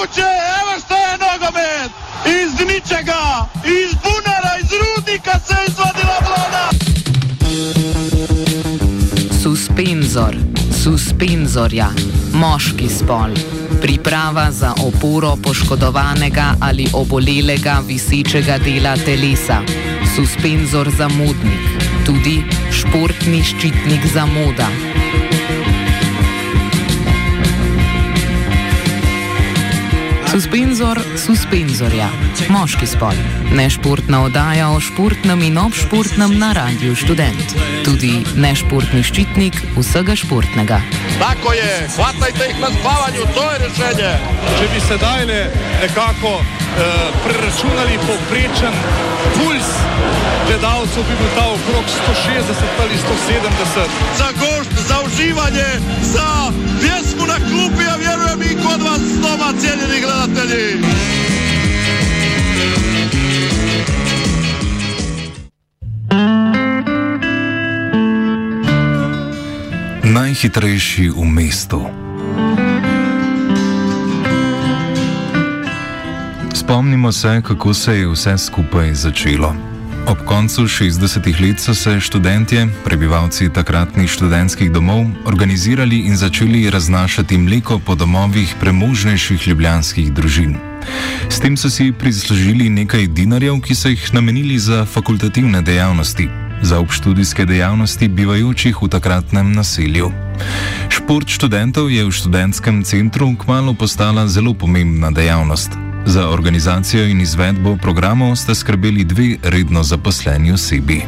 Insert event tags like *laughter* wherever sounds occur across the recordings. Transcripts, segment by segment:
moguće, evo što je nogomet! Iz ničega, iz bunara, iz rudnika se izvadila vlada! Suspenzor, suspenzorja, moški spol. Priprava za oporo poškodovanega ali obolelega visečega dela telesa. Suspenzor za modnik, tudi športni ščitnik za Suspenzor suspenzorja, moški spol, nešportna oddaja o športnem in obšportnem na radiju študent, tudi nešportni ščitnik vsega športnega. Tako je, hvatajte jih na spavanju, to je rešenje. Če bi sedaj le nekako preračunali povprečen puls gledalcev, bi bil ta okrog 160 ali 170. Za gošt, za uživanje, za pjesmu na klupi, a vjerujem i kod vas doma, cijenjeni gledatelji. Najhitrejši v mestu. Spomnimo se, kako se je vse skupaj začelo. Ob koncu 60-ih let so se študentje, prebivalci takratnih študentskih domov, organizirali in začeli raznašati mleko po domovih premožnejših ljubljanskih družin. S tem so si prislužili nekaj dinarjev, ki so jih namenili za fakultativne dejavnosti, za obštudijske dejavnosti bivajočih v takratnem naselju. Šport študentov je v študentskem centru kmalo postala zelo pomembna dejavnost. Za organizacijo in izvedbo programov sta skrbeli dve redno zaposleni osebi.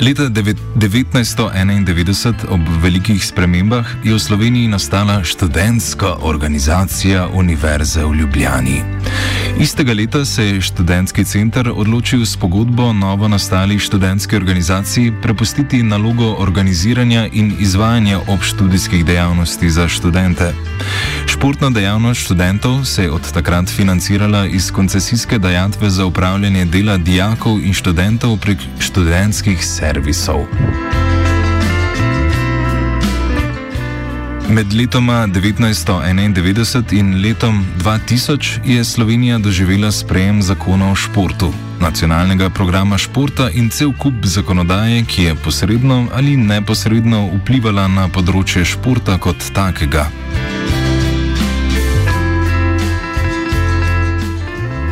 Leta 1991, ob velikih spremembah, je v Sloveniji nastala študentska organizacija Univerze v Ljubljani. Istega leta se je študentski center odločil s pogodbo novo nastali študentski organizaciji prepustiti nalogo organiziranja in izvajanja obštudijskih dejavnosti za študente. Športna dejavnost študentov se je od takrat financirala iz koncesijske dajatve za upravljanje dela dijakov in študentov prek študentskih servisov. Med letoma 1991 in letom 2000 je Slovenija doživela sprejem zakona o športu, nacionalnega programa športa in cel kup zakonodaje, ki je posredno ali neposredno vplivala na področje športa kot takega.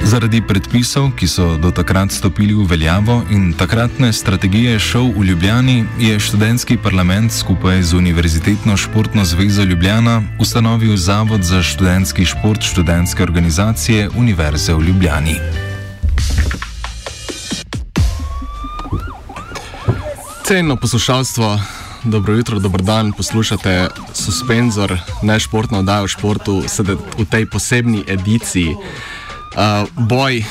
Zaradi predpisov, ki so do takrat stopili v veljavo in takratne strategije šov v Ljubljani, je študentski parlament skupaj z Univerzitetno športno zvezo Ljubljana ustanovil Zavod za študentski šport študentske organizacije Univerze v Ljubljani. Cenjeno poslušalstvo, dobro jutro, dober dan, poslušate Suspenzor, nešportno oddajo o športu, sedaj v tej posebni ediciji. Uh, boj uh,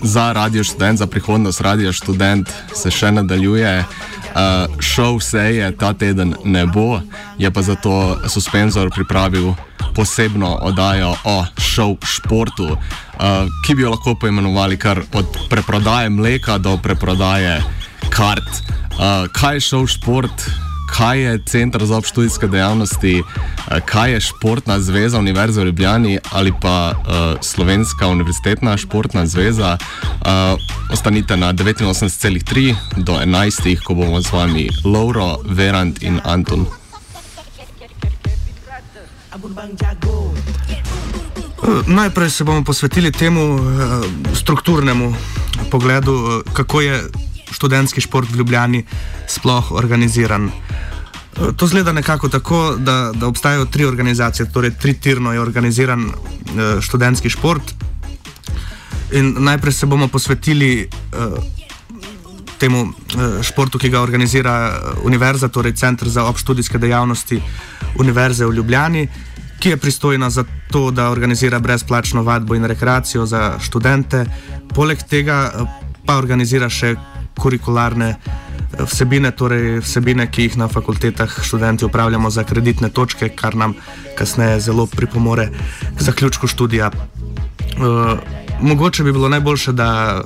za radio študent, za prihodnost radio študent se še nadaljuje. Uh, šov se je ta teden ne bo, je pa zato Suspenzor pripravil posebno oddajo o šov športu, uh, ki bi jo lahko poimenovali kar od preprodaje mleka do preprodaje kart. Uh, kaj je šov šport? Kaj je Center za obštudijske dejavnosti, eh, kaj je Športna zveza Univerze v Ljubljani ali pa uh, Slovenska univerzitetna športna zveza. Uh, ostanite na 89,3 do 11, ko bomo z vami Lauro, Verant in Anton. Najprej se bomo posvetili temu strukturnemu pogledu, kako je študentski šport v Ljubljani sploh organiziran. To zgleda nekako tako, da, da obstajajo tri organizacije, torej tri tirno je organiziran uh, študentski šport. In najprej se bomo posvetili uh, temu uh, športu, ki ga organizira Univerza, torej Center za obštudijske dejavnosti Univerze v Ljubljani, ki je pristojna za to, da organizira brezplačno vadbo in rekreacijo za študente, poleg tega uh, pa organizira še kurikularne vsebine, torej vsebine, ki jih na fakultetah študenti upravljamo za kreditne točke, kar nam kasneje zelo pripomore k zaključku študija. Uh, mogoče bi bilo najboljše, da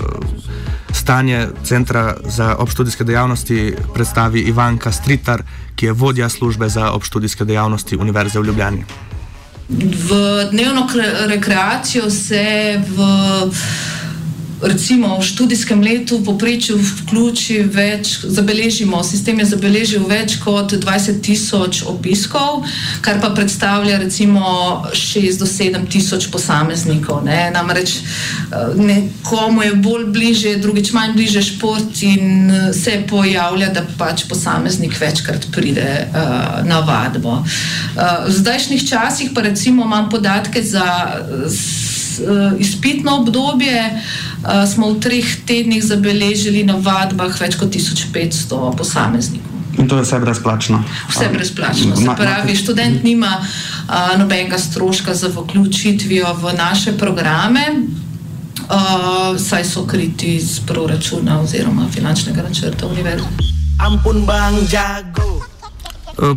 stanje Centra za obštudijske dejavnosti predstavi Ivanka Stritar, ki je vodja službe za obštudijske dejavnosti Univerze v Ljubljani. V dnevno rekreacijo se v recimo v študijskem letu poprečju vključi več, zabeležimo, sistem je zabeležil več kot 20 tisoč obiskov, kar pa predstavlja recimo 6 do 7 tisoč posameznikov. Ne. Namreč eh, nekomu je bolj bliže, drugič manj bliže šport in eh, se pojavlja, da pač posameznik večkrat pride uh, na vadbo. Uh, v zdajšnjih časih pa recimo imam podatke za uh, izpitno obdobje, uh, smo v treh tednih zabeležili na vadbah več kot 1500 posameznikov. In to je vse brezplačno. Vse brezplačno. Se pravi, študent nima uh, nobenega stroška za vključitvijo v naše programe, uh, saj so kriti iz proračuna oziroma finančnega načrta univerze. Ampun bang jago.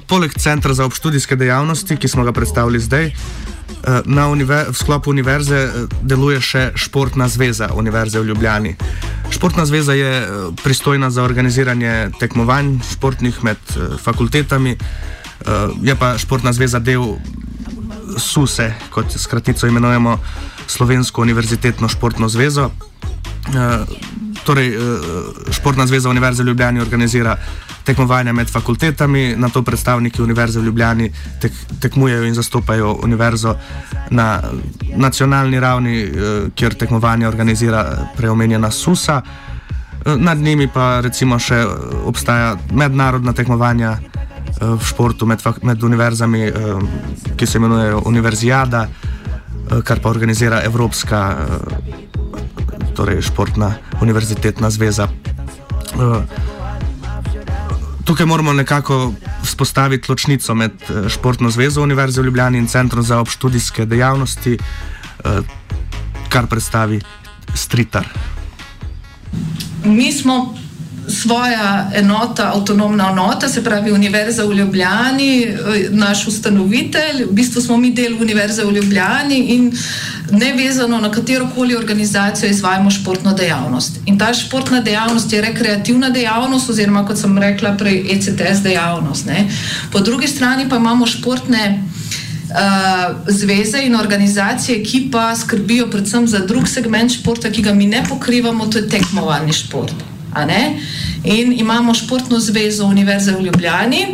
Poleg Centra za obštudijske dejavnosti, ki smo ga predstavili zdaj, Eh, na v sklopu univerze eh, deluje še Športna zveza Univerze v Ljubljani. Športna zveza je eh, pristojna za organiziranje tekmovanj športnih med fakultetami, je pa Športna zveza del SUSE, kot skratico imenujemo Slovensko univerzitetno športno zvezo. Torej, Športna zveza Univerze v Ljubljani organizira tekmovanja med fakultetami, na to predstavniki Univerze v Ljubljani tek, tekmujejo in zastopajo univerzo na nacionalni ravni, eh, kjer tekmovanje organizira preomenjena SUSA. Eh, nad njimi pa recimo še obstaja mednarodna tekmovanja eh, v športu med, med univerzami, ki se imenujejo Univerzijada, kar pa organizira Evropska torej športna univerzitetna zveza tukaj moramo nekako vzpostaviti ločnico med eh, Športno zvezo Univerze v Ljubljani in Centrom za obštudijske dejavnosti, eh, kar predstavi Stritar. Mi smo svoja enota, avtonomna enota, se pravi Univerza v Ljubljani, eh, naš ustanovitelj, v bistvu smo mi del Univerze v Ljubljani in nevezano na katero koli organizacijo izvajamo športno dejavnost. In ta športna dejavnost je rekreativna dejavnost, oziroma kot sem rekla prej, ECTS dejavnost. Ne. Po drugi strani pa imamo športne. Uh, zveze in organizacije, ki pa skrbijo predvsem za drug segment športa, ki ga mi ne pokrivamo, to je tekmovalni šport. In imamo športno zvezo Univerze v Ljubljani,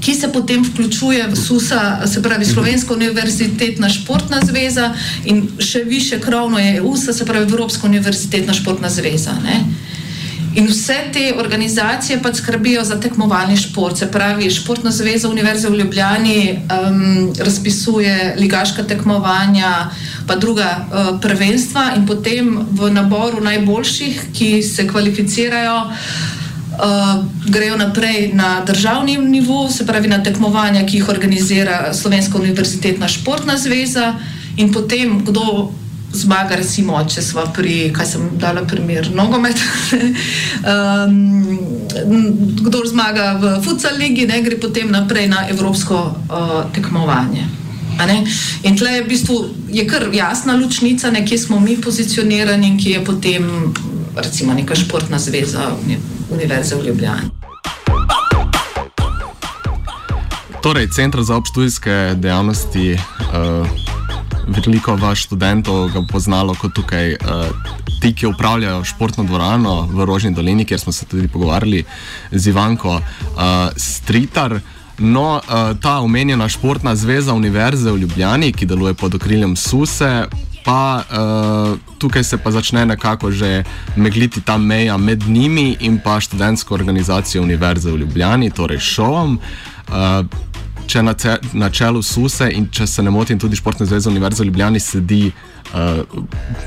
ki se potem vključuje v SUSA, se pravi Slovenska univerzitetna športna zveza in še više krovno je USA, se pravi Evropska univerzitetna športna zveza. Ne? In vse te organizacije pa skrbijo za tekmovalni šport. Se pravi, Športna zveza Univerze v Ljubljani um, razpisuje ligaška tekmovanja, pa druga uh, prvenstva, in potem v naboru najboljših, ki se kvalificirajo, uh, grejo naprej na državni nivo, se pravi na tekmovanja, ki jih organizira Slovenska univerzitetna športna zveza, in potem kdo zmaga, recimo, če smo pri, kaj sem dala primer, nogomet. *laughs* um, kdo zmaga v Futsal ligi, ne gre potem naprej na evropsko uh, tekmovanje. In tle je v bistvu je kar jasna lučnica, kje smo mi pozicionirani in kje je potem recimo neka športna zveza Univerze v Ljubljani. Torej, Centr za obštudijske dejavnosti uh, veliko vaš študentov ga poznalo kot tukaj. Uh, Ti, ki upravljajo športno dvorano v Rožni dolini, kjer smo se tudi pogovarjali z Ivanko uh, Stritar. No, uh, ta omenjena športna zveza Univerze v Ljubljani, ki deluje pod okriljem SUSE, pa uh, tukaj se pa začne nekako že megliti ta meja med njimi in pa študentsko organizacijo Univerze v Ljubljani, torej šovom. Uh, če na, ce, na čelu SUSE in če se ne motim, tudi Športne zveze Univerze v Ljubljani sedi uh,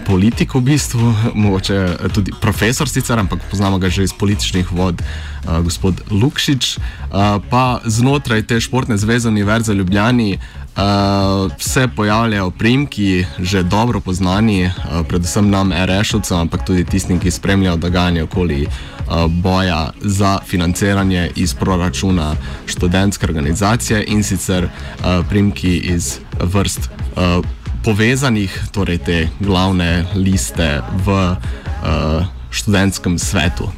politik, v bistvu, *laughs* mogoče eh, tudi profesor, sicer, ampak poznamo ga že iz političnih vod, uh, gospod Lukšič. Uh, pa znotraj te Športne zveze Univerze v Ljubljani uh, se pojavljajo primki, že dobro poznani, uh, predvsem nam, RŠ-ovcem, ampak tudi tistim, ki spremljajo dogajanje okoli. Eh, boja za financiranje iz proračuna študentske organizacije in sicer uh, primki iz vrst uh, povezanih, torej te glavne liste v uh, študentskem svetu.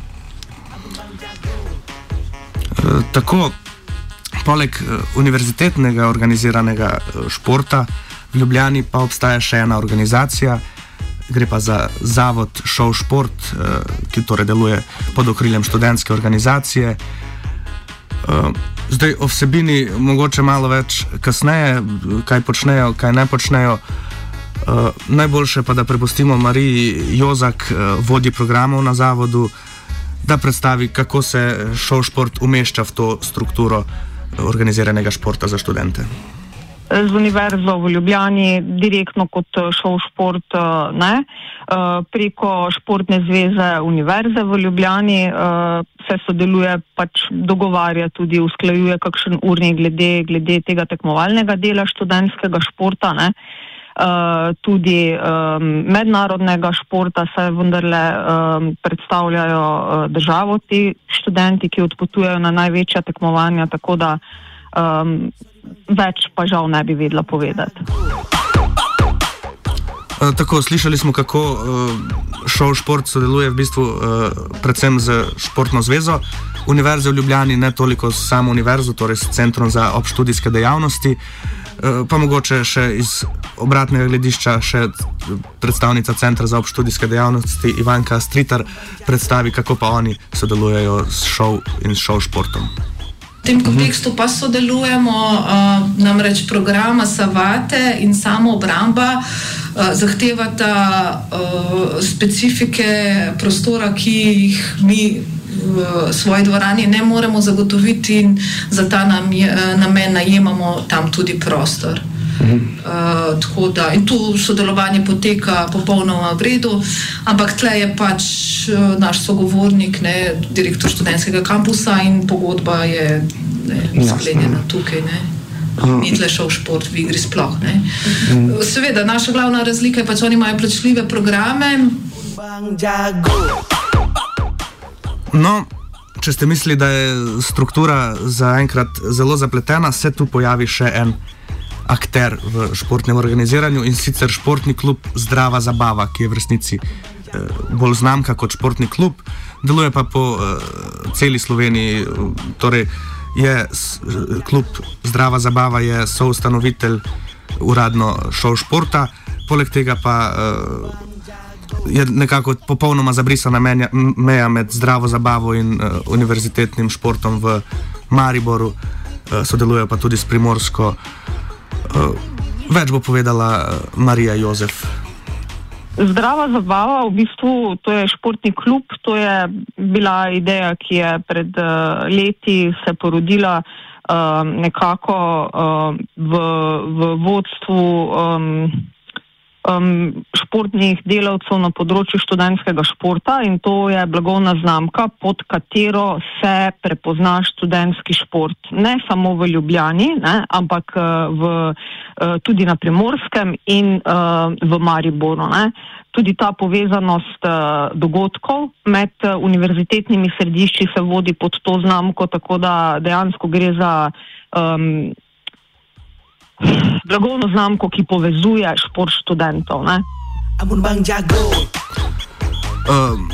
Tako poleg univerzitetnega organiziranega športa v Ljubljani pa obstaja še ena organizacija, gre pa za Zavod Šov Šport, ki torej deluje pod okriljem študentske organizacije. Zdaj o vsebini mogoče malo več kasneje, kaj počnejo, kaj ne počnejo. Uh, najboljše pa, da prepustimo Mariji Jozak, uh, vodji programov na zavodu, da predstavi, kako se šov šport umešča v to strukturo organiziranega športa za študente. Z univerzo v Ljubljani, direktno kot šov šport, ne. preko športne zveze univerze v Ljubljani se sodeluje, pač dogovarja tudi, usklajuje kakšen urnik glede, glede tega tekmovalnega dela študentskega športa. Ne. Uh, tudi um, mednarodnega športa, saj vendarle um, predstavljajo uh, državo ti študenti, ki odpotujejo na največja tekmovanja, tako da um, več pa žal ne bi vedela povedati. Uh, tako, slišali smo, kako šov šport sodeluje v bistvu predvsem z športno zvezo Univerze v Ljubljani, ne toliko s samo univerzo, torej s Centrom za obštudijske dejavnosti. Uh, Eh, pa mogoče še iz obratnega gledišča, še predstavnica Centra za obštudijske dejavnosti Ivanka Stritar predstavi, kako pa oni sodelujejo s šov in šov športom. V tem kontekstu pa sodelujemo, uh, namreč programa Savate in samo obramba uh, zahtevata uh, specifike prostora, ki jih mi v svoji dvorani ne moremo zagotoviti in za ta namen najemamo tam tudi prostor. Uh, tako da in tu sodelovanje poteka popolnoma v redu, ampak tle je pač uh, naš sogovornik, ne, direktor študentskega kampusa in pogodba je sklenjena tukaj. Ne. Ni tle šel šport v igri sploh. Ne. Seveda, naša glavna razlika je pač, oni imajo plačljive programe. Bang, No, če ste mislili, da je struktura zaenkrat zelo zapletena, se tu pojavi še en akter v športnem organiziranju in sicer športni klub Zdrava Zabava, ki je v resnici eh, bolj znamka kot športni klub, deluje pa po eh, celi Sloveniji. Torej je klub Zdrava Zabava je soustanovitelj uradno šov športa, poleg tega pa. Eh, je nekako popolnoma zabrisana menja, meja med zdravo zabavo in uh, univerzitetnim športom v Mariboru, uh, sodelujejo pa tudi s Primorsko. Uh, več bo povedala uh, Marija Jozef. Zdrava zabava, v bistvu to je športni klub, to je bila ideja, ki je pred uh, leti se porodila uh, nekako uh, v, v vodstvu. Um, um, športnih delavcev na področju študentskega športa in to je blagovna znamka, pod katero se prepozna študentski šport. Ne samo v Ljubljani, ne, ampak uh, v, uh, tudi na primorskem in uh, v Mariboru. Ne. Tudi ta povezanost uh, dogodkov med uh, univerzitetnimi središči se vodi pod to znamko, tako da dejansko gre za um, blagovno znamko, ki povezuje šport študentov. Um,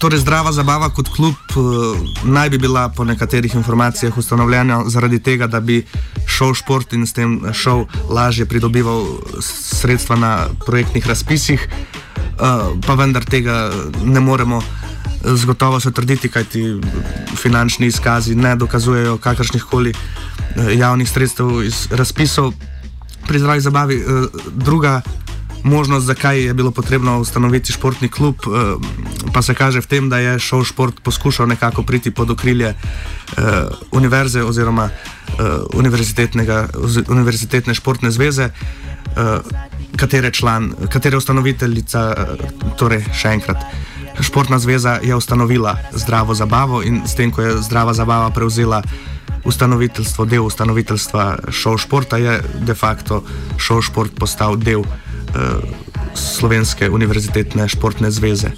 torej, zdrava zabava kot klub uh, naj bi bila po nekaterih informacijah ustanovljena zaradi tega, da bi šel šport in s tem šel lažje pridobival sredstva na projektnih razpisih, uh, pa vendar tega ne moremo. Z gotovostjo trditi, kaj ti finančni izkazi ne dokazujejo kakršnih koli uh, Eh, javnih sredstev iz razpisov pri zdravi zabavi. Eh, druga možnost, zakaj je bilo potrebno ustanoviti športni klub, eh, pa se kaže v tem, da je šel šport poskušal nekako priti pod okrilje univerze oziroma univerzitetne športne zveze. Katere član, katere ustanoviteljica, torej še enkrat. Športna zveza je ustanovila zdravo zabavo in s tem, ko je zdrava zabava prevzela ustanoviteljstvo, del ustanoviteljstva šov športa je de facto šov šport postal del uh, Slovenske univerzitetne športne zveze.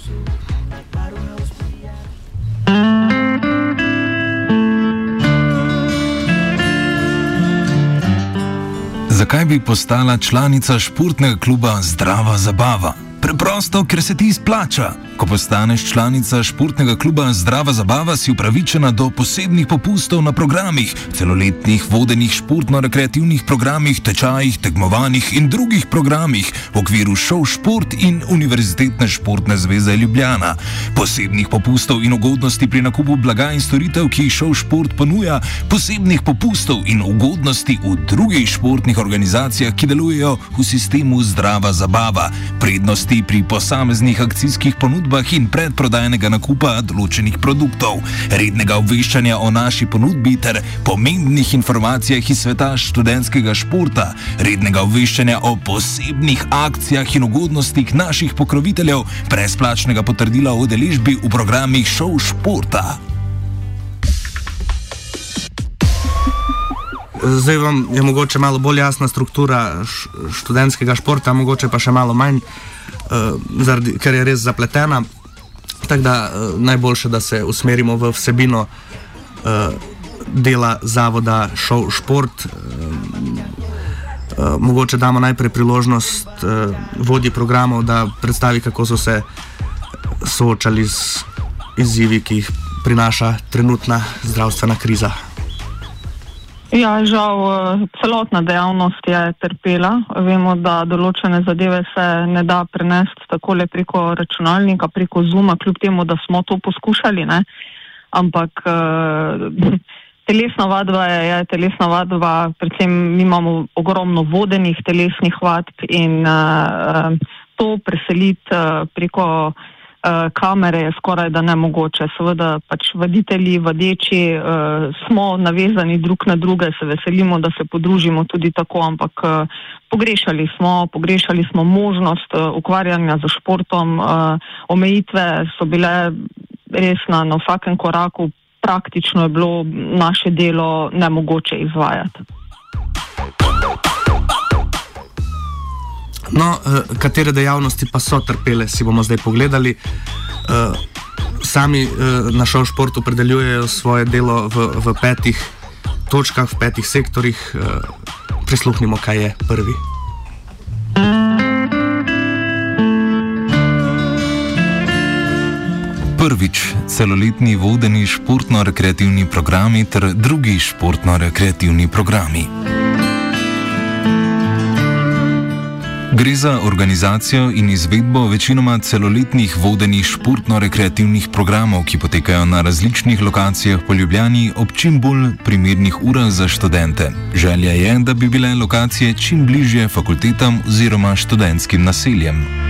Zakaj bi postala članica športnega kluba Zdrava zabava? Preprosto, ker se ti izplača. Ko postaneš članica športnega kluba Zdrava zabava, si upravičena do posebnih popustov na programih, celoletnih vodenih športno-rekreativnih programih, tečajih, tekmovanjih in drugih programih v okviru šov šport in Univerzitetne športne zveze Ljubljana. Posebnih popustov in ugodnosti pri nakupu blaga in storitev, ki jih šov šport ponuja, posebnih popustov in ugodnosti v drugih športnih organizacijah, ki delujejo v sistemu Zdrava zabava. Prednosti pri posameznih akcijskih ponudbah in predprodajnega nakupa določenih produktov, rednega obveščanja o naši ponudbi ter pomembnih informacijah iz sveta študentskega športa, rednega obveščanja o posebnih akcijah in ugodnostih naših pokroviteljev, brezplačnega potrdila o deležbi v programih šov športa. Zdaj vam je mogoče malo bolj jasna struktura študentskega športa, mogoče pa še malo manj, uh, zaradi, ker je res zapletena. Tako da uh, najboljše, da se usmerimo v vsebino uh, dela zavoda Šport. Uh, uh, mogoče damo najprej priložnost uh, vodji programov, da predstavi, kako so se soočali z izzivi, ki jih prinaša trenutna zdravstvena kriza. Ja, žal, eh, celotna dejavnost je trpela. Vemo, da določene zadeve se ne da prenesti tako le preko računalnika, preko Zuma, kljub temu, da smo to poskušali. Ne? Ampak uh, telesna vadba je, je telesna vadba, predvsem mi imamo ogromno vodenih telesnih vadb in uh, to preseliti uh, preko. Eh, kamere je skoraj da nemogoče. Seveda pač voditelji, vodeči uh, smo navezani drug na druge, se veselimo, da se podružimo tudi tako, ampak uh, pogrešali smo, pogrešali smo možnost uh, ukvarjanja z športom, uh, omejitve so bile res na, na vsakem koraku, praktično je bilo naše delo nemogoče izvajati. No, uh, katere dejavnosti pa so trpele, si bomo zdaj pogledali. Uh, sami uh, na šov šport opredeljujejo svoje delo v, v petih točkah, v petih sektorjih. Uh, prisluhnimo, kaj je prvi. Prvič, celoletni vodeni športno-rekreativni programi ter drugi športno-rekreativni programi. Gre za organizacijo in izvedbo večinoma celoletnih vodenih športno-rekreativnih programov, ki potekajo na različnih lokacijah po Ljubljani ob čim bolj primernih urah za študente. Želja je, da bi bile lokacije čim bližje fakultetam oziroma študentskim naseljem.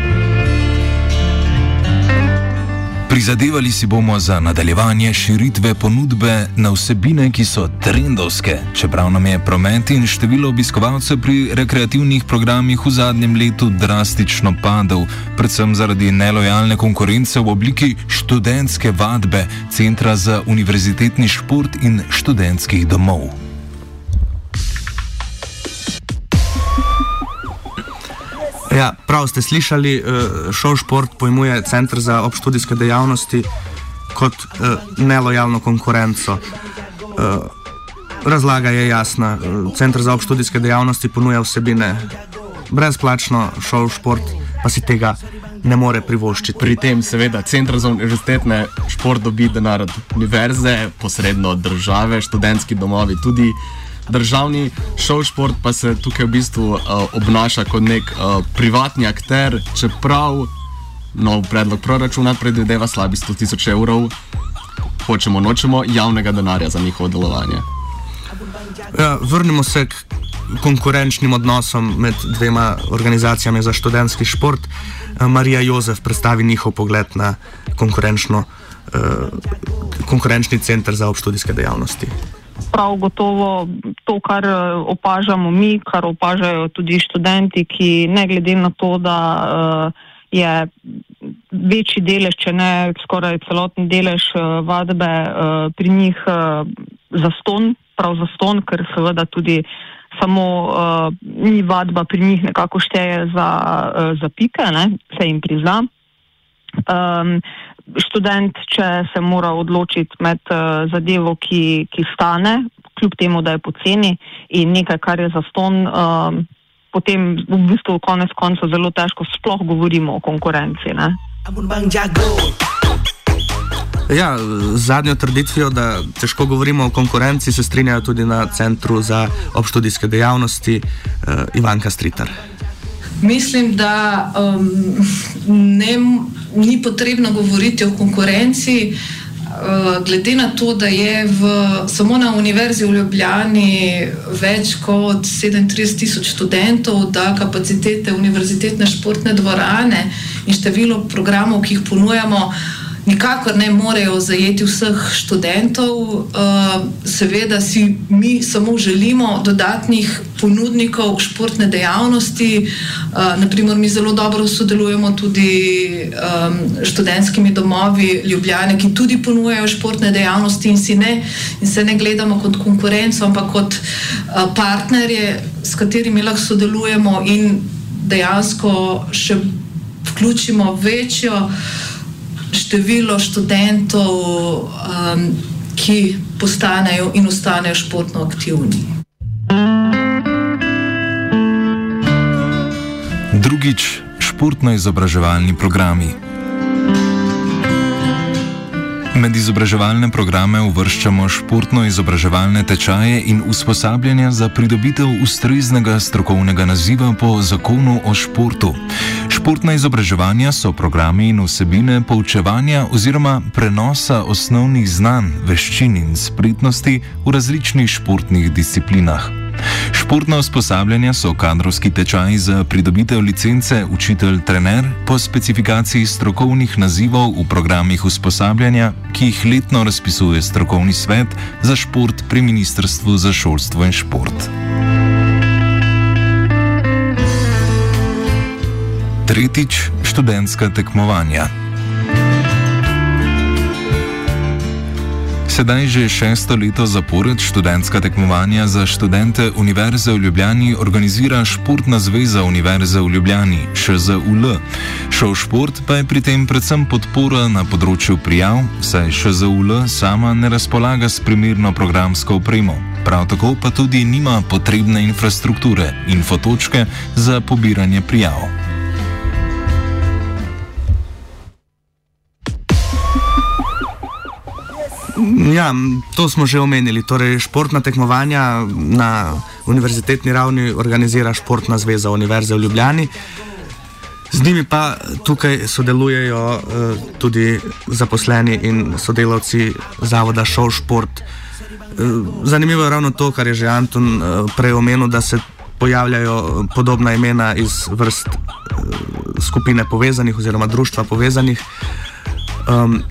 Prizadevali si bomo za nadaljevanje širitve ponudbe na vsebine, ki so trendovske, čeprav nam je promet in število obiskovalcev pri rekreativnih programih v zadnjem letu drastično padel, predvsem zaradi nelojalne konkurence v obliki študentske vadbe Centra za univerzitetni šport in študentskih domov. Ja, prav ste slišali, eh, šov šport pojmuje Center za obštudijske dejavnosti kot eh, nelojalno konkurenco. Eh, razlaga je jasna. Center za obštudijske dejavnosti ponuja vsebine brezplačno, šov šport pa si tega ne more privoščiti. Pri tem, seveda, Center za univerzitetne šport dobi denar od univerze, posredno od države, študentski domovi tudi državni šov šport pa se tukaj v bistvu uh, obnaša kot nek uh, privatni akter, čeprav nov predlog proračuna predvideva slabih 100 tisoč evrov, hočemo nočemo javnega denarja za njihovo delovanje. Ja, vrnimo se k konkurenčnim odnosom med dvema organizacijami za študentski šport. Eh, Marija Jozef predstavi njihov pogled na konkurenčno, uh, konkurenčni center za obštudijske dejavnosti prav gotovo to, kar eh, opažamo mi, kar opažajo tudi študenti, ki ne glede na to, da uh, je večji delež, če ne skoraj celotni delež uh, vadbe uh, pri njih uh, zaston, prav zaston, ker seveda tudi samo uh, ni vadba pri njih nekako šteje za, uh, za pike, ne, se jim prizna. Um, študent, če se mora odločiti med uh, zadevo, ki, ki stane, kljub temu, da je poceni, in nekaj, kar je za ston, uh, potem v bistvu konec koncev zelo težko sploh govorimo o konkurenci. Ne? Ja, z zadnjo trditvijo, da težko govorimo o konkurenci, se strinjajo tudi na Centru za obštudijske dejavnosti uh, Ivanka Stritar. Mislim, da um, ne, ni potrebno govoriti o konkurenci. Uh, glede na to, da je v, samo na Univerzi v Ljubljani več kot 37 tisoč študentov, da kapacitete univerzitetne športne dvorane in število programov, ki jih ponujamo, uh, nikakor ne morejo zajeti vseh študentov. Uh, seveda si mi samo želimo dodatnih ponudnikov športne dejavnosti. Uh, naprimer, mi zelo dobro sodelujemo tudi um, študentskimi domovi Ljubljane, ki tudi ponujajo športne dejavnosti in, ne, in se ne gledamo kot konkurenco, ampak kot uh, partnerje, s katerimi lahko sodelujemo in dejansko še vključimo večjo število študentov, um, ki postanejo in ostanejo športno aktivni. Drugič, športno-izobraževalni programi. Med izobraževalne programe uvrščamo športno-izobraževalne tečaje in usposabljanja za pridobitev ustreznega strokovnega naziva po zakonu o športu. Športna izobraževanja so programi in vsebine poučevanja oziroma prenosa osnovnih znanj, veščin in spretnosti v različnih športnih disciplinah. Športna usposabljanja so kadrovski tečaji za pridobitev licence učitelj-trener po specifikaciji strokovnih nazivov v programih usposabljanja, ki jih letno razpisuje strokovni svet za šport pri Ministrstvu za šolstvo in šport. Tretjič, študentska tekmovanja. Sedaj že šesto leto zapored študentska tekmovanja za študente Univerze v Ljubljani organizira Športna zveza Univerze v Ljubljani, ŠZUL. Šov šport pa je pri tem predvsem podpora na področju prijav, saj ŠZUL sama ne razpolaga s primerno programsko opremo. Prav tako pa tudi nima potrebne infrastrukture in fotočke za pobiranje prijav. Ja, to smo že omenili. Torej, športna tekmovanja na univerzitetni ravni organizira Športna zveza Univerze v Ljubljani. Z njimi pa tukaj sodelujejo uh, tudi zaposleni in sodelavci Zavoda Šov Šport. Uh, zanimivo je ravno to, kar je že Anton uh, prej omenil, da se pojavljajo podobna imena iz vrst uh, skupine povezanih oziroma društva povezanih. Um,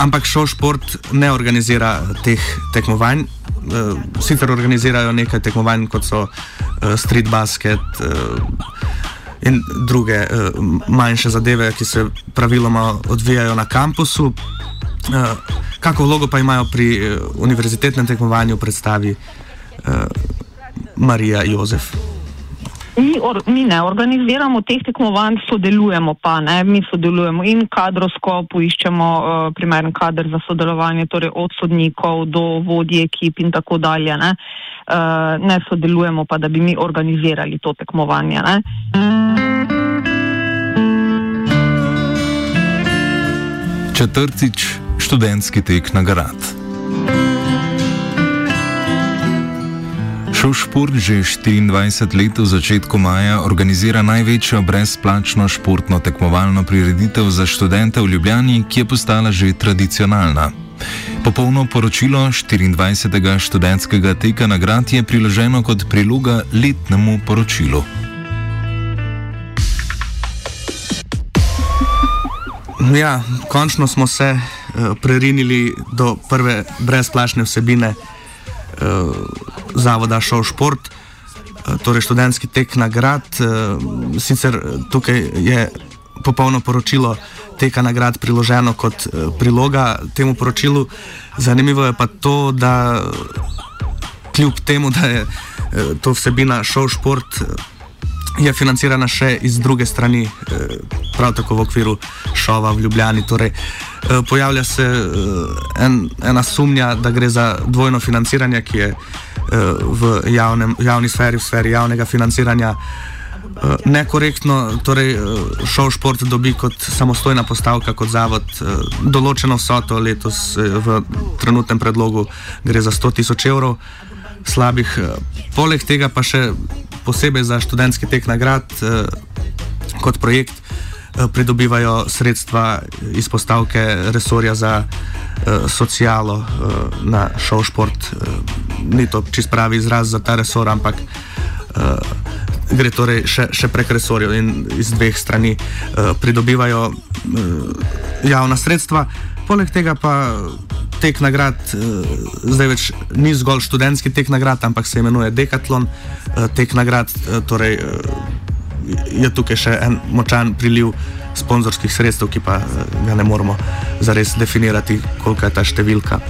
Ampak šov šport ne organizira teh tekmovanj. Uh, sicer organizirajo nekaj tekmovanj, kot so uh, street basket uh, in druge uh, manjše zadeve, ki se praviloma odvijajo na kampusu. Uh, kako vlogo pa imajo pri uh, univerzitetnem tekmovanju, predstavi uh, Marija Jozef. Mi, or, mi ne organiziramo teh tekmovanj, sodelujemo pa. Ne? Mi sodelujemo in kadrovsko, poiščemo uh, primeren kader za sodelovanje, torej od sodnikov do vodij ekip in tako dalje. Ne? Uh, ne sodelujemo pa, da bi mi organizirali to tekmovanje. Ne? Četrtič, študentski tek nagrad. Šov šport že 24 let v začetku maja organizira največjo brezplačno športno tekmovalno prireditev za študente v Ljubljani, ki je postala že tradicionalna. Popolno poročilo 24. študentskega teka nagrad je priloženo kot priloga letnemu poročilu. Ja, končno smo se uh, prerinili do prve brezplačne vsebine Zavoda Šov Šport, uh, torej študentski tek nagrad. Uh, sicer tukaj je popolno poročilo teka nagrad priloženo kot uh, priloga temu poročilu. Zanimivo je pa to, da kljub temu, da je uh, to vsebina Šov Šport. Je financirana še iz druge strani, prav tako v okviru šova v Ljubljani. Torej, Eh, pojavlja se eh, en, ena sumnja, da gre za dvojno financiranje, ki je v javnem, javni sferi, v sferi javnega financiranja. Nekorektno, torej šov šport dobi kot samostojna postavka, kot zavod, določeno vsoto letos v trenutnem predlogu gre za 100 tisoč evrov slabih. Poleg tega pa še posebej za študentski tek nagrad kot projekt pridobivajo sredstva iz postavke resorja za socialo na šov šport. Ni to čist pravi izraz za ta resor, ampak gre torej še, še prek resorjev in iz dveh strani uh, pridobivajo uh, javna sredstva. Poleg tega pa tek nagrad uh, zdaj več ni zgolj študentski tek nagrad, ampak se imenuje Decathlon uh, tek nagrad. Uh, torej, je tukaj še en močan priliv sponzorskih sredstev, ki pa ga ne moremo zares definirati, koliko je ta številka.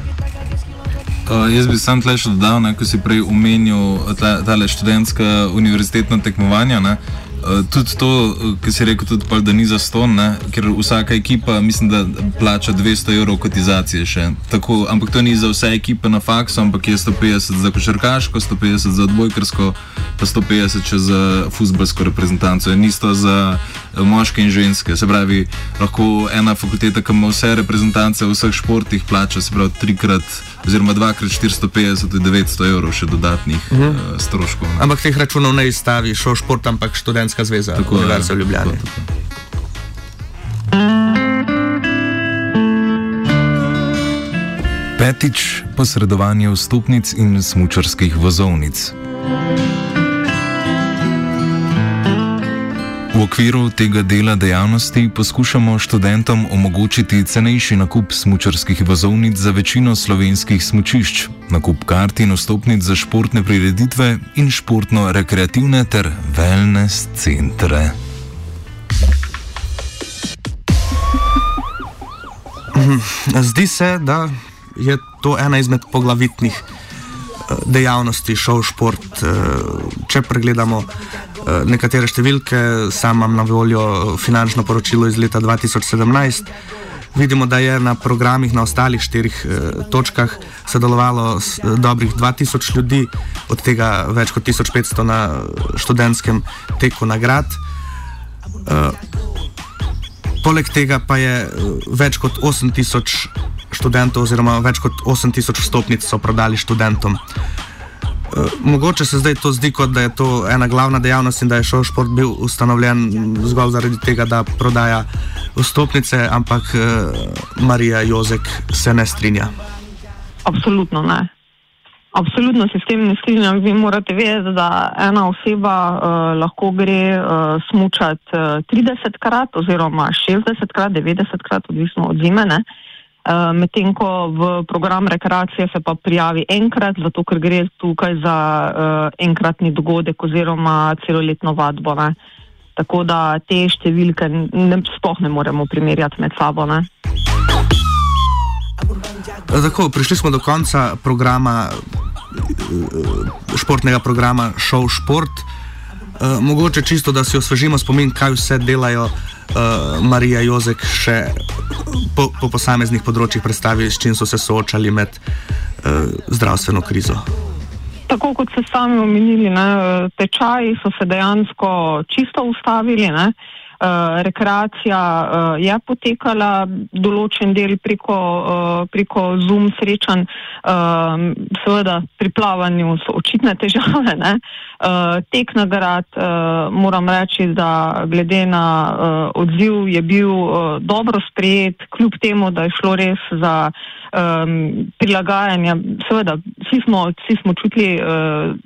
Uh, jaz bi sam tle še dodal, ne, ko si prej omenil ta, tale študentska univerzitetna tekmovanja. Ne, uh, tudi to, ki si rekel, tudi pol, da ni za ston, ne, ker vsaka ekipa, mislim, da plača 200 evrov kotizacije še. Tako, ampak to ni za vse ekipe na faksu, ampak je 150 za košarkaško, 150 za odbojkarsko, pa 150 še za futbalsko reprezentanco. In isto za moške in ženske. Se pravi, lahko ena fakulteta, ki ima vse reprezentance v vseh športih, plača se pravi trikrat oziroma 2x450 do 900 evrov še dodatnih -huh. uh, stroškov. Ne. Ampak teh računov ne izstavi šol šport, ampak študentska zveza, tako da se v Ljubljani. Tako, tako. Petič, posredovanje vstopnic in smučarskih vozovnic. V okviru tega dela dejavnosti poskušamo študentom omogočiti cenejši nakup smočarskih vozovnic za večino slovenskih smočišč, nakup kart in vstopnic za športne prireditve in športno-rekreativne ter wellness centre. Zdi se, da je to ena izmed poglavitnih eh, dejavnosti šov šport. Eh, če pregledamo nekatere številke, sam imam na voljo finančno poročilo iz leta 2017. Vidimo, da je na programih na ostalih štirih eh, točkah sodelovalo eh, dobrih 2000 ljudi, od tega več kot 1500 na študentskem teku nagrad. Eh, poleg tega pa je eh, več kot 8000 študentov, oziroma več kot 8000 stopnic so prodali študentom. Eh, Eh, mogoče se zdaj to zdi, kot da je to ena glavna dejavnost in da je šel šport bil ustanovljen zgolj zaradi tega, da prodaja vstopnice, ampak uh, Marija Jozek se ne strinja. Absolutno ne. Absolutno se s tem ne strinjam. Vi morate vedeti, da ena oseba uh, lahko gre uh, smučati uh, 30 krat oziroma 60 krat, 90 krat, odvisno od zime. Uh, Eh, medtem ko v program rekreacije se pa prijavi enkrat, zato ker gre tukaj za uh, enkratni dogodek oziroma celoletno vadbo. Ne. Tako da te številke ne, sploh ne moremo primerjati med sabo. Ne. Tako, prišli smo do konca programa, športnega programa Show Sport. Uh, mogoče čisto, da si osvežimo spomin, kaj vse delajo uh, Marija Jozek še po, po posameznih področjih predstavi, s čim so se soočali med uh, zdravstveno krizo. Tako kot ste sami omenili, ne, tečaji so se dejansko čisto ustavili. Ne. Uh, rekreacija uh, je potekala, določen del preko, uh, preko Zoom srečanj, uh, seveda pri plavanju so očitne težave. Uh, tek nagrad, uh, moram reči, da glede na uh, odziv je bil uh, dobro sprejet, kljub temu, da je šlo res za um, prilagajanje. Seveda, vsi smo, vsi smo čutili. Uh,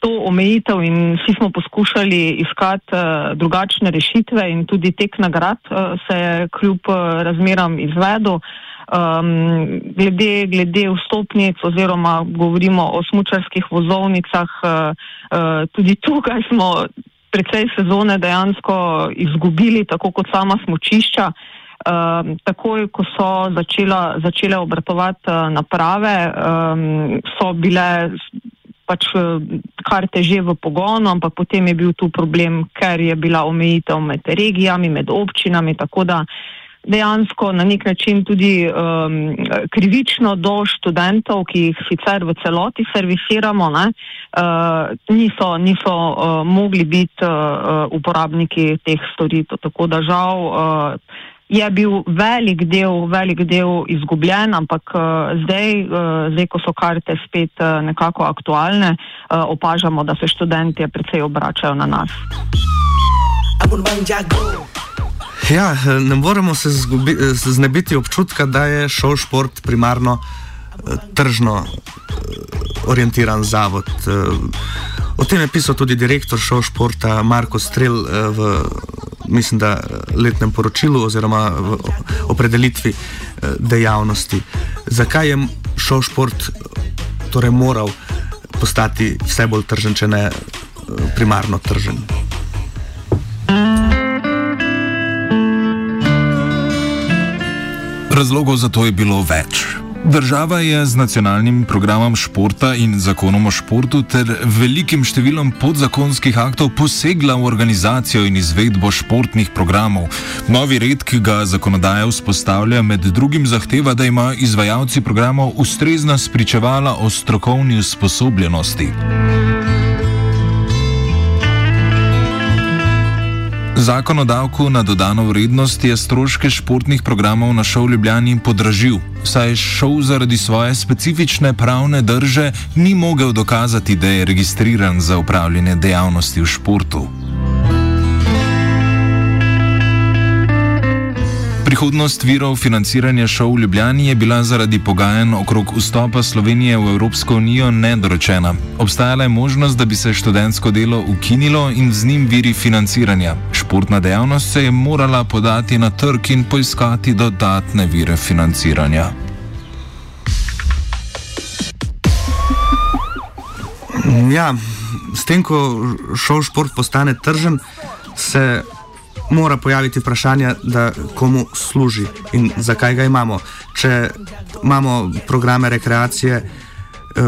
to omejitev in vsi smo poskušali iskati uh, drugačne rešitve in tudi tek nagrad uh, se je kljub uh, razmeram izvedel. Um, glede, glede vstopnic oziroma govorimo o smučarskih vozovnicah, uh, uh, tudi tukaj smo precej sezone dejansko izgubili, tako kot sama smučišča. Um, takoj, ko so začela, začele obratovati uh, naprave, um, so bile pač eh, karte že v pogonu, ampak potem je bil tu problem, ker je bila omejitev med regijami, med občinami, tako da dejansko na nek način tudi um, krivično do študentov, ki jih sicer v celoti servisiramo, ne, uh, niso, niso uh, mogli biti uh, uporabniki teh storitev. Tako da žal uh, je bil velik del, velik del izgubljen, ampak uh, zdaj, uh, zdaj, ko so karte spet uh, nekako aktualne, opažamo, da se študenti precej obračajo na nas. Ja, ne moremo se zgubi, znebiti občutka, da je šol šport primarno eh, tržno eh, orientiran zavod. Eh, o tem je pisal tudi direktor šol športa Marko Strel v mislim, da, letnem poročilu oziroma v opredelitvi dejavnosti. Zakaj je šol šport torej moral postati vse bolj tržen, če ne primarno tržen? Razlogov za to je bilo več. Država je z nacionalnim programom športa in zakonom o športu ter velikim številom podzakonskih aktov posegla v organizacijo in izvedbo športnih programov. Novi red, ki ga zakonodaja vzpostavlja, med drugim zahteva, da ima izvajalci programov ustrezna spričevala o strokovni usposobljenosti. Zakon o davku na dodano vrednost je stroške športnih programov na šov Ljubljani podražil, saj je šov zaradi svoje specifične pravne drže ni mogel dokazati, da je registriran za upravljanje dejavnosti v športu. Prihodnost virov financiranja šov v Ljubljani je bila zaradi pogajanj okrog vstopa Slovenije v Evropsko unijo nedorečena. Obstajala je možnost, da bi se študentsko delo ukinilo in z njim viri financiranja. Športna dejavnost se je morala podati na trg in poiskati dodatne vire financiranja. Ja, s tem, ko šov šport postane tržen, se mora pojaviti vprašanje, da komu služi in zakaj ga imamo. Če imamo programe rekreacije, eh,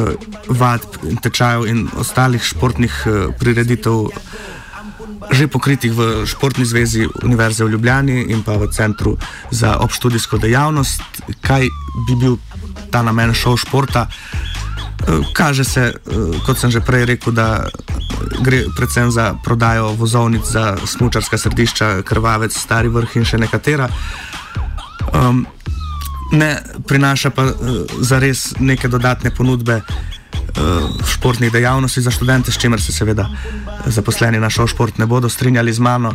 vadb, tečajev in ostalih športnih eh, prireditev. Že pokritih v Športni zvezi Univerze v Ljubljani in pa v Centru za obštudijsko dejavnost, kaj bi bil ta namen šov športa. Kaže se, kot sem že prej rekel, da gre predvsem za prodajo vozovnic za smočarska središča, krvavec, stari vrh in še nekatera. Um, ne prinaša pa uh, za res neke dodatne ponudbe uh, športnih dejavnosti za študente, s čimer se seveda zaposleni na šol šport ne bodo strinjali z mano.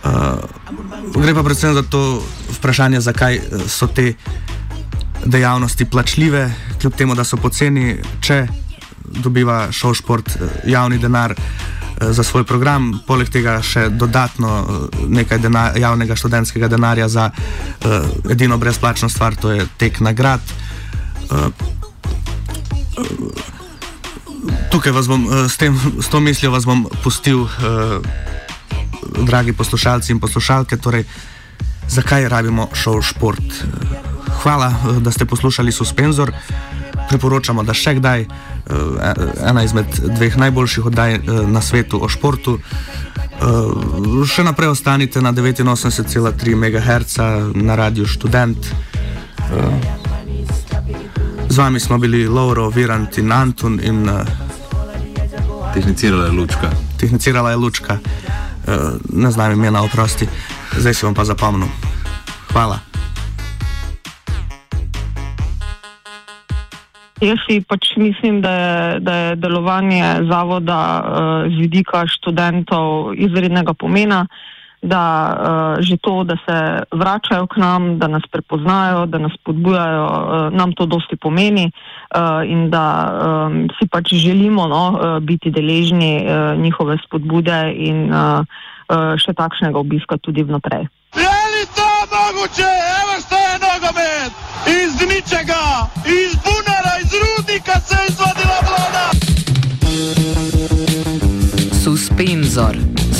Uh, gre pa predvsem za to vprašanje, zakaj so te dejavnosti plačljive, kljub temu, da so poceni, če dobiva šol šport eh, javni denar eh, za svoj program, poleg tega še dodatno eh, nekaj denar, javnega študentskega denarja za uh, edino brezplačno stvar, to je tek nagrad. Uh, Tukaj vas bom s, tem, s to mislijo vas bom pustil, eh, dragi poslušalci in poslušalke, torej, zakaj rabimo šov šport. Hvala, da ste poslušali Suspenzor. Priporočamo, da še kdaj Eh, ena izmed dveh najboljših oddaj eh, na svetu o športu. Eh, še naprej ostanite na 89,3 MHz na radiju Student. Z vami smo bili Lauro, Virant in Antun. In, tehnicirala je lučka. Tehnicirala je lučka, ne znam imena, oprosti, zdaj si bom pa zapomnil. Hvala. Jaz si pač mislim, da je, da je delovanje zavoda uh, z vidika študentov izrednega pomena, da uh, že to, da se vračajo k nam, da nas prepoznajo, da nas podbujajo, uh, nam to dosti pomeni uh, in da um, si pač želimo no, biti deležni uh, njihove spodbude in uh, uh, še takšnega obiska tudi vnaprej. Je li to mogoče? Evo je nogomet! Iz ničega, iz bunara,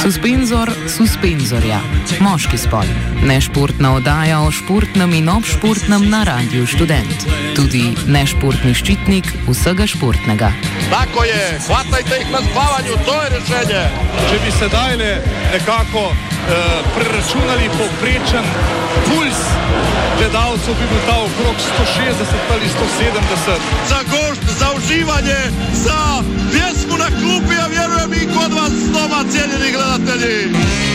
Suspenzor suspenzorja, moški spol. Nešportna oddaja o športnem in obšportnem na Radiu Student. Tudi nešportni ščitnik vsega športnega. Tako je, hvatajte jih na spavanju, to je rešenje. Če bi sedaj le nekako uh, preračunali povprečen puls gledalcev, bi bil ta okrog 160 ali 170. Za za uživanje, za pjesmu na klupi, a vjerujem i kod vas doma, cijenjeni gledatelji.